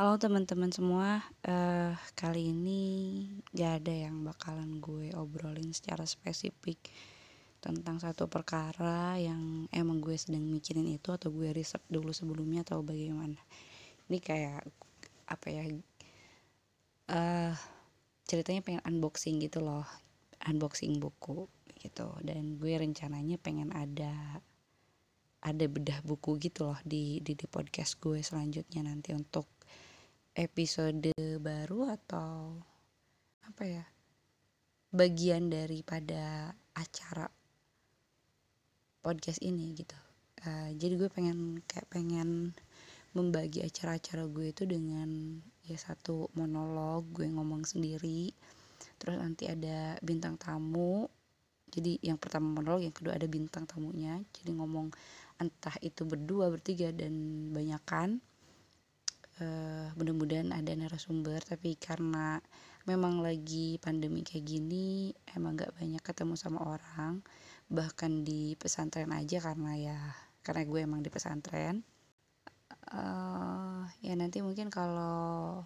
Halo teman-teman semua, uh, kali ini gak ada yang bakalan gue obrolin secara spesifik tentang satu perkara yang emang gue sedang mikirin itu atau gue riset dulu sebelumnya atau bagaimana. Ini kayak apa ya? Uh, ceritanya pengen unboxing gitu loh, unboxing buku gitu. Dan gue rencananya pengen ada ada bedah buku gitu loh di di, di podcast gue selanjutnya nanti untuk episode baru atau apa ya? Bagian daripada acara podcast ini gitu. Uh, jadi gue pengen kayak pengen membagi acara-acara gue itu dengan ya satu monolog gue ngomong sendiri. Terus nanti ada bintang tamu. Jadi yang pertama monolog yang kedua ada bintang tamunya. Jadi ngomong entah itu berdua bertiga dan banyakan uh, mudah-mudahan ada narasumber tapi karena memang lagi pandemi kayak gini emang gak banyak ketemu sama orang bahkan di pesantren aja karena ya karena gue emang di pesantren. Uh, ya nanti mungkin kalau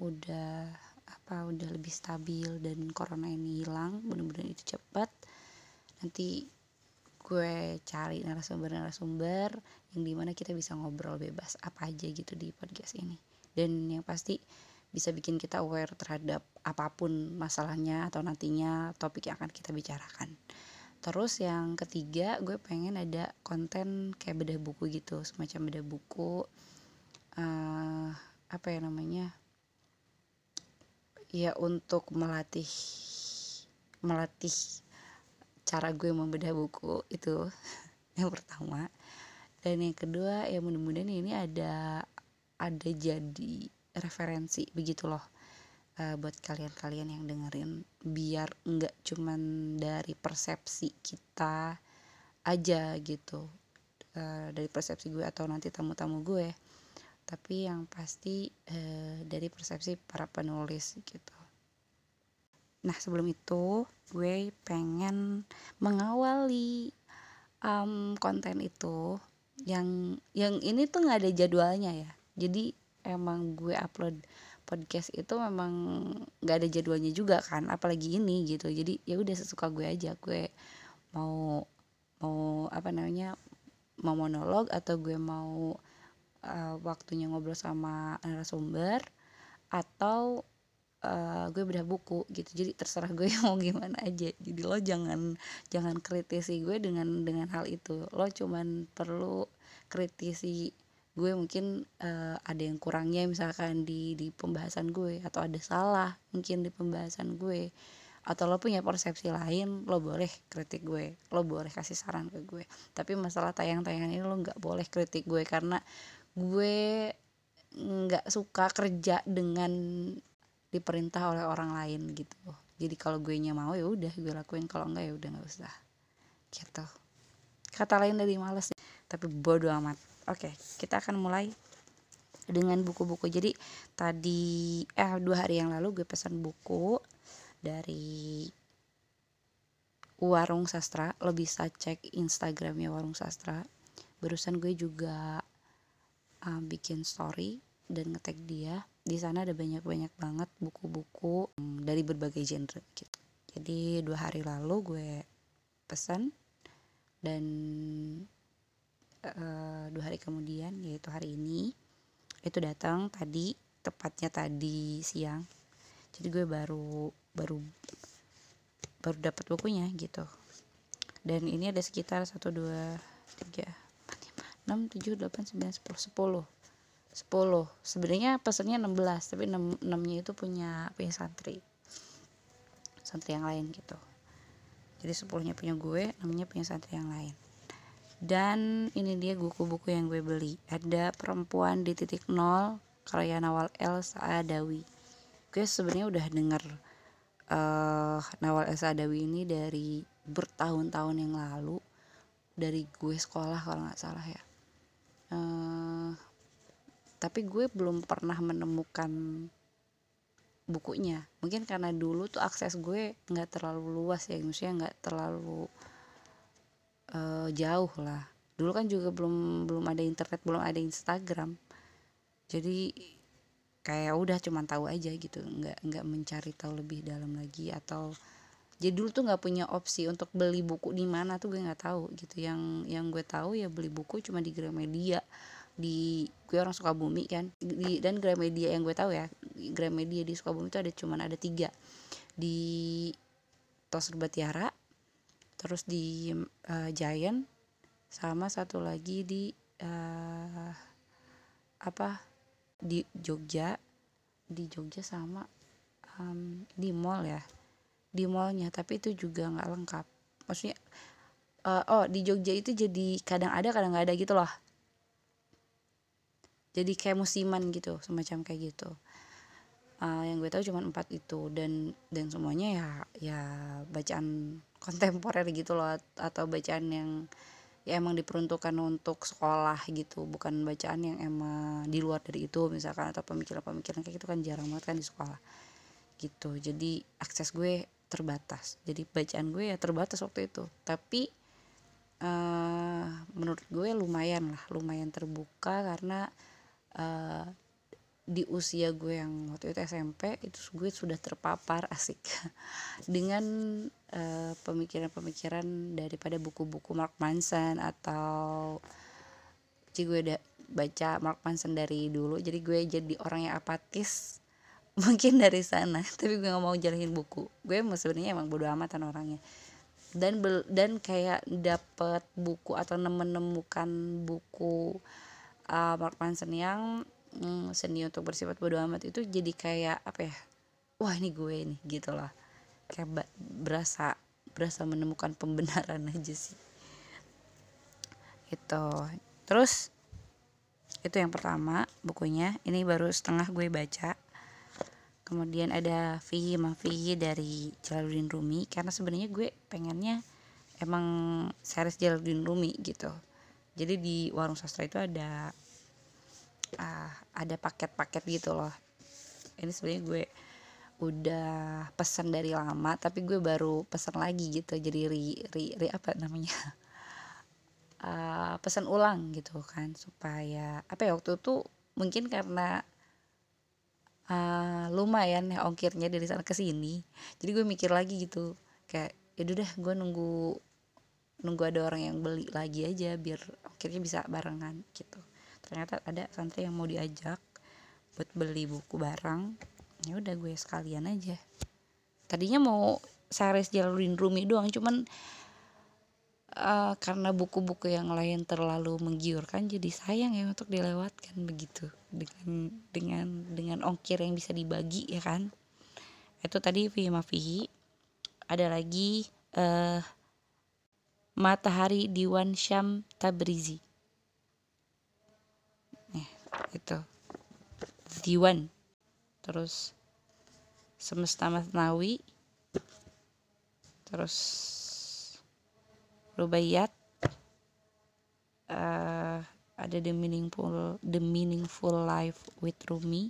udah apa udah lebih stabil dan corona ini hilang mudah-mudahan itu cepat nanti gue cari narasumber-narasumber yang di mana kita bisa ngobrol bebas apa aja gitu di podcast ini. Dan yang pasti bisa bikin kita aware terhadap apa pun masalahnya atau nantinya topik yang akan kita bicarakan. Terus yang ketiga gue pengen ada konten kayak bedah buku gitu semacam bedah buku uh, apa ya namanya ya untuk melatih melatih cara gue membedah buku itu yang pertama. Dan yang kedua ya mudah-mudahan ini ada ada jadi referensi begitu loh uh, buat kalian-kalian yang dengerin. Biar enggak cuman dari persepsi kita aja gitu uh, dari persepsi gue atau nanti tamu-tamu gue. Tapi yang pasti uh, dari persepsi para penulis gitu Nah sebelum itu gue pengen mengawali um, konten itu yang yang ini tuh nggak ada jadwalnya ya. Jadi emang gue upload podcast itu memang nggak ada jadwalnya juga kan, apalagi ini gitu. Jadi ya udah sesuka gue aja. Gue mau mau apa namanya mau monolog atau gue mau uh, waktunya ngobrol sama narasumber atau uh, gue bedah buku gitu. Jadi terserah gue mau gimana aja. Jadi lo jangan jangan kritisi gue dengan dengan hal itu. Lo cuman perlu kritisi gue mungkin uh, ada yang kurangnya misalkan di di pembahasan gue atau ada salah mungkin di pembahasan gue. Atau lo punya persepsi lain lo boleh kritik gue lo boleh kasih saran ke gue. Tapi masalah tayang-tayangan ini lo nggak boleh kritik gue karena gue nggak suka kerja dengan diperintah oleh orang lain gitu. Jadi kalau gue nya mau ya udah gue lakuin. Kalau enggak ya udah nggak usah. Gitu. Kata lain dari males. Tapi bodoh amat. Oke kita akan mulai dengan buku-buku. Jadi tadi eh dua hari yang lalu gue pesan buku dari warung sastra. Lo bisa cek instagramnya warung sastra. Barusan gue juga um, bikin story dan ngetek dia di sana ada banyak-banyak banget buku-buku mm, dari berbagai genre gitu. Jadi dua hari lalu gue pesan dan uh, dua hari kemudian yaitu hari ini itu datang tadi tepatnya tadi siang. Jadi gue baru baru baru dapat bukunya gitu. Dan ini ada sekitar satu dua tiga enam tujuh delapan sembilan sepuluh sepuluh 10 sebenarnya pesannya 16 tapi 6, 6 nya itu punya punya santri. Santri yang lain gitu. Jadi 10 nya punya gue 6 nya punya santri yang lain. Dan ini dia buku-buku yang gue beli. Ada perempuan di titik nol karya Nawal El Saadawi. Gue sebenarnya udah denger uh, Nawal El Saadawi ini dari bertahun-tahun yang lalu dari gue sekolah kalau nggak salah ya tapi gue belum pernah menemukan bukunya. Mungkin karena dulu tuh akses gue nggak terlalu luas ya maksudnya nggak terlalu uh, jauh lah. Dulu kan juga belum belum ada internet belum ada Instagram. Jadi kayak udah cuman tahu aja gitu nggak nggak mencari tahu lebih dalam lagi atau jadi dulu tuh nggak punya opsi untuk beli buku di mana tuh gue nggak tahu gitu. Yang yang gue tahu ya beli buku cuma di Gramedia di gue orang Sukabumi kan. Di, dan Gramedia yang gue tahu ya Gramedia di Sukabumi itu ada cuman ada tiga. Di Tos Batiara terus di uh, Giant sama satu lagi di uh, apa di Jogja. Di Jogja sama um, di mall ya di mallnya. Tapi itu juga nggak lengkap. Maksudnya uh, oh di Jogja itu jadi kadang ada kadang nggak ada gitu loh jadi kayak musiman gitu semacam kayak gitu. Uh, yang gue tahu cuma empat itu. Dan dan semuanya ya ya bacaan kontemporer gitu loh atau bacaan yang ya emang diperuntukkan untuk sekolah gitu. Bukan bacaan yang emang di luar dari itu misalkan atau pemikiran-pemikiran kayak gitu kan jarang banget kan di sekolah. Gitu. Jadi akses gue terbatas. Jadi bacaan gue ya terbatas waktu itu. Tapi uh, menurut gue lumayan lah lumayan terbuka karena uh, di usia gue yang waktu itu SMP itu gue sudah terpapar asik. Dengan eh, pemikiran-pemikiran daripada buku-buku Mark Manson atau jadi gue udah baca Mark Manson dari dulu jadi gue jadi orang yang apatis mungkin dari sana tapi gue gak mau jalanin buku. Gue sebenarnya emang bodo amatan orangnya. Dan dan kayak dapet buku atau menemukan buku uh, Mark Manson yang hmm, seni untuk bersifat bodoh amat itu jadi kayak apa ya wah ini gue nih gitu lah. Kayak berasa berasa menemukan pembenaran aja sih. Itu terus itu yang pertama bukunya. Ini baru setengah gue baca. Kemudian ada Fihi Mafihi dari Jalaluddin Rumi karena sebenarnya gue pengennya emang series Jalaluddin Rumi gitu jadi di warung sastra itu ada uh, ada paket-paket gitu loh. Ini sebenarnya gue udah pesan dari lama tapi gue baru pesan lagi gitu. Jadi ri ri, ri apa namanya? Uh, pesan ulang gitu kan supaya apa ya waktu itu mungkin karena uh, lumayan ya ongkirnya dari sana ke sini. Jadi gue mikir lagi gitu kayak ya udah gue nunggu nunggu ada orang yang beli lagi aja biar ongkirnya bisa barengan gitu. Ternyata ada santri yang mau diajak buat beli buku barang ya udah gue sekalian aja. Tadinya mau series Jalaluddin Rumi doang cuman uh, karena buku-buku yang lain terlalu menggiurkan jadi sayang ya untuk dilewatkan begitu. Dengan dengan dengan ongkir yang bisa dibagi ya kan. Itu tadi Fihi. Mafihi ada lagi uh, Matahari Diwan Syam Tabrizi. Itu. Diwan. Terus semesta masnawi terus rubaiyat. Uh, ada the meaningful the meaningful life with Rumi.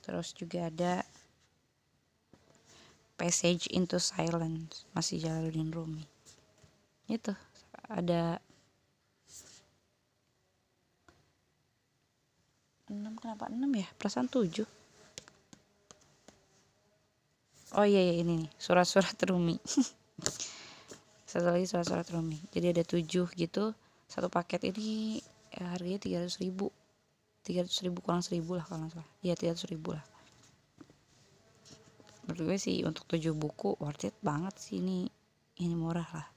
Terus juga ada passage into silence. Masih Jalaluddin Rumi. Itu ada 6 kenapa 6 ya? Perasaan 7 oh iya, iya ini surat-surat Rumi. Satu lagi surat-surat Rumi. Jadi ada 7 gitu. Satu paket ini ya, harganya 300 ribu. 300 ribu kurang 1000 lah kalau salah. Iya 300 ribu lah menurut gue sih untuk 7 buku worth it banget sih. Ini ini murah lah.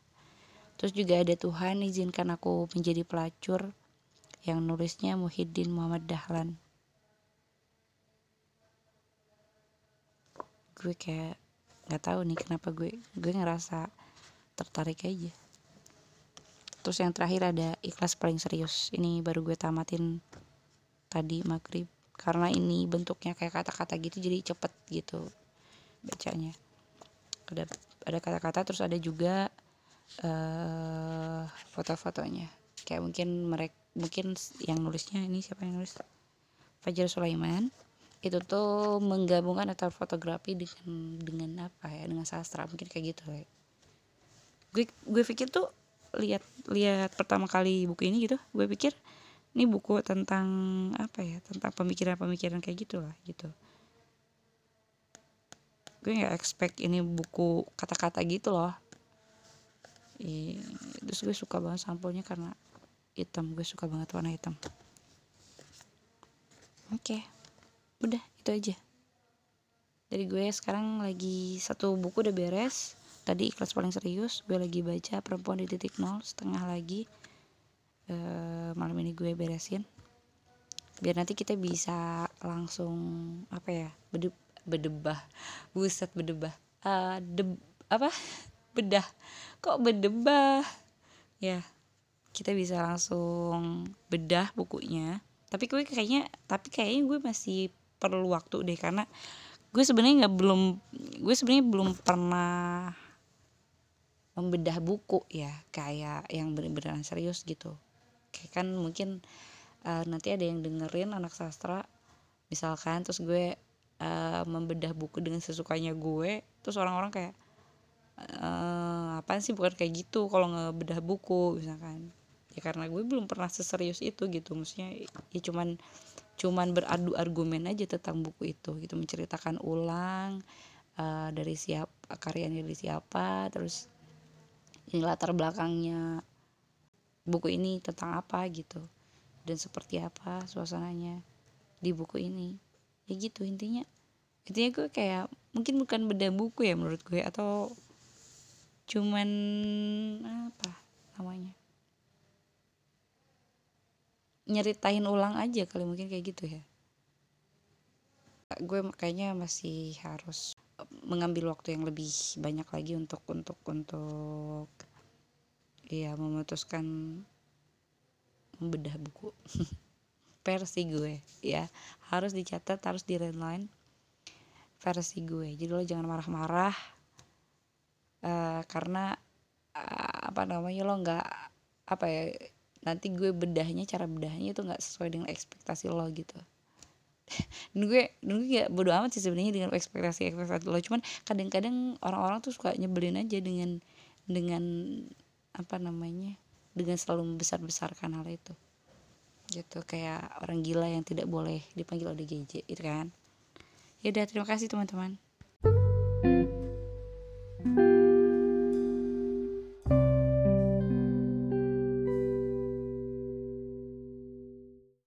Terus juga ada Tuhan izinkan aku menjadi pelacur yang nulisnya Muhyiddin Muhammad Dahlan. Gue kayak nggak tahu nih kenapa gue gue ngerasa tertarik aja. Terus yang terakhir ada ikhlas paling serius. Ini baru gue tamatin tadi maghrib. Karena ini bentuknya kayak kata-kata gitu jadi cepet gitu bacanya. Ada ada kata-kata terus ada juga uh, foto-fotonya. Kayak mungkin mereka mungkin yang nulisnya ini siapa yang nulis? Fajar Sulaiman. Itu tuh menggabungkan antara fotografi dengan dengan apa ya dengan sastra. Mungkin kayak gitu ya. gue gue pikir tuh lihat lihat pertama kali buku ini gitu gue pikir ini buku tentang apa ya tentang pemikiran-pemikiran kayak gitulah gitu gue nggak expect ini buku kata-kata gitu loh. I, terus gue suka banget sampulnya karena hitam. Gue suka banget warna hitam. Oke okay. udah itu aja. Dari gue sekarang lagi satu buku udah beres. Tadi ikhlas paling serius gue lagi baca perempuan di titik nol setengah lagi. E, malam ini gue beresin. Biar nanti kita bisa langsung apa ya bedebah. Buset bedebah. Uh, de, apa? Bedah. Kok bedebah? Ya kita bisa langsung bedah bukunya. Tapi gue kayaknya tapi kayaknya gue masih perlu waktu deh karena gue sebenarnya nggak belum gue sebenarnya belum pernah membedah buku ya kayak yang benar-benar serius gitu. Kayak kan mungkin uh, nanti ada yang dengerin anak sastra misalkan terus gue uh, membedah buku dengan sesukanya gue terus orang-orang kayak uh, apaan sih bukan kayak gitu kalau ngebedah buku misalkan. Ya karena gue belum pernah seserius itu gitu maksudnya ya cuman cuman beradu argumen aja tentang buku itu gitu menceritakan ulang uh, dari siapa karyanya dari siapa terus ini latar belakangnya buku ini tentang apa gitu dan seperti apa suasananya di buku ini ya gitu intinya intinya gue kayak mungkin bukan beda buku ya menurut gue atau cuman apa namanya nyeritain ulang aja kali mungkin kayak gitu ya. Gue makanya masih harus mengambil waktu yang lebih banyak lagi untuk untuk untuk ya memutuskan membedah buku versi gue ya. Harus dicatat harus di redline versi gue. Jadi lo jangan marah-marah uh, karena uh, apa namanya lo nggak apa ya nanti gue bedahnya cara bedahnya itu nggak sesuai dengan ekspektasi lo gitu. Dan gue dan gue gak bodo amat sih sebenarnya dengan ekspektasi ekspektasi lo. Cuman kadang-kadang orang-orang tuh suka nyebelin aja dengan dengan apa namanya dengan selalu membesar-besarkan hal itu gitu kayak orang gila yang tidak boleh dipanggil ODGJ itu kan. Ya udah terima kasih teman-teman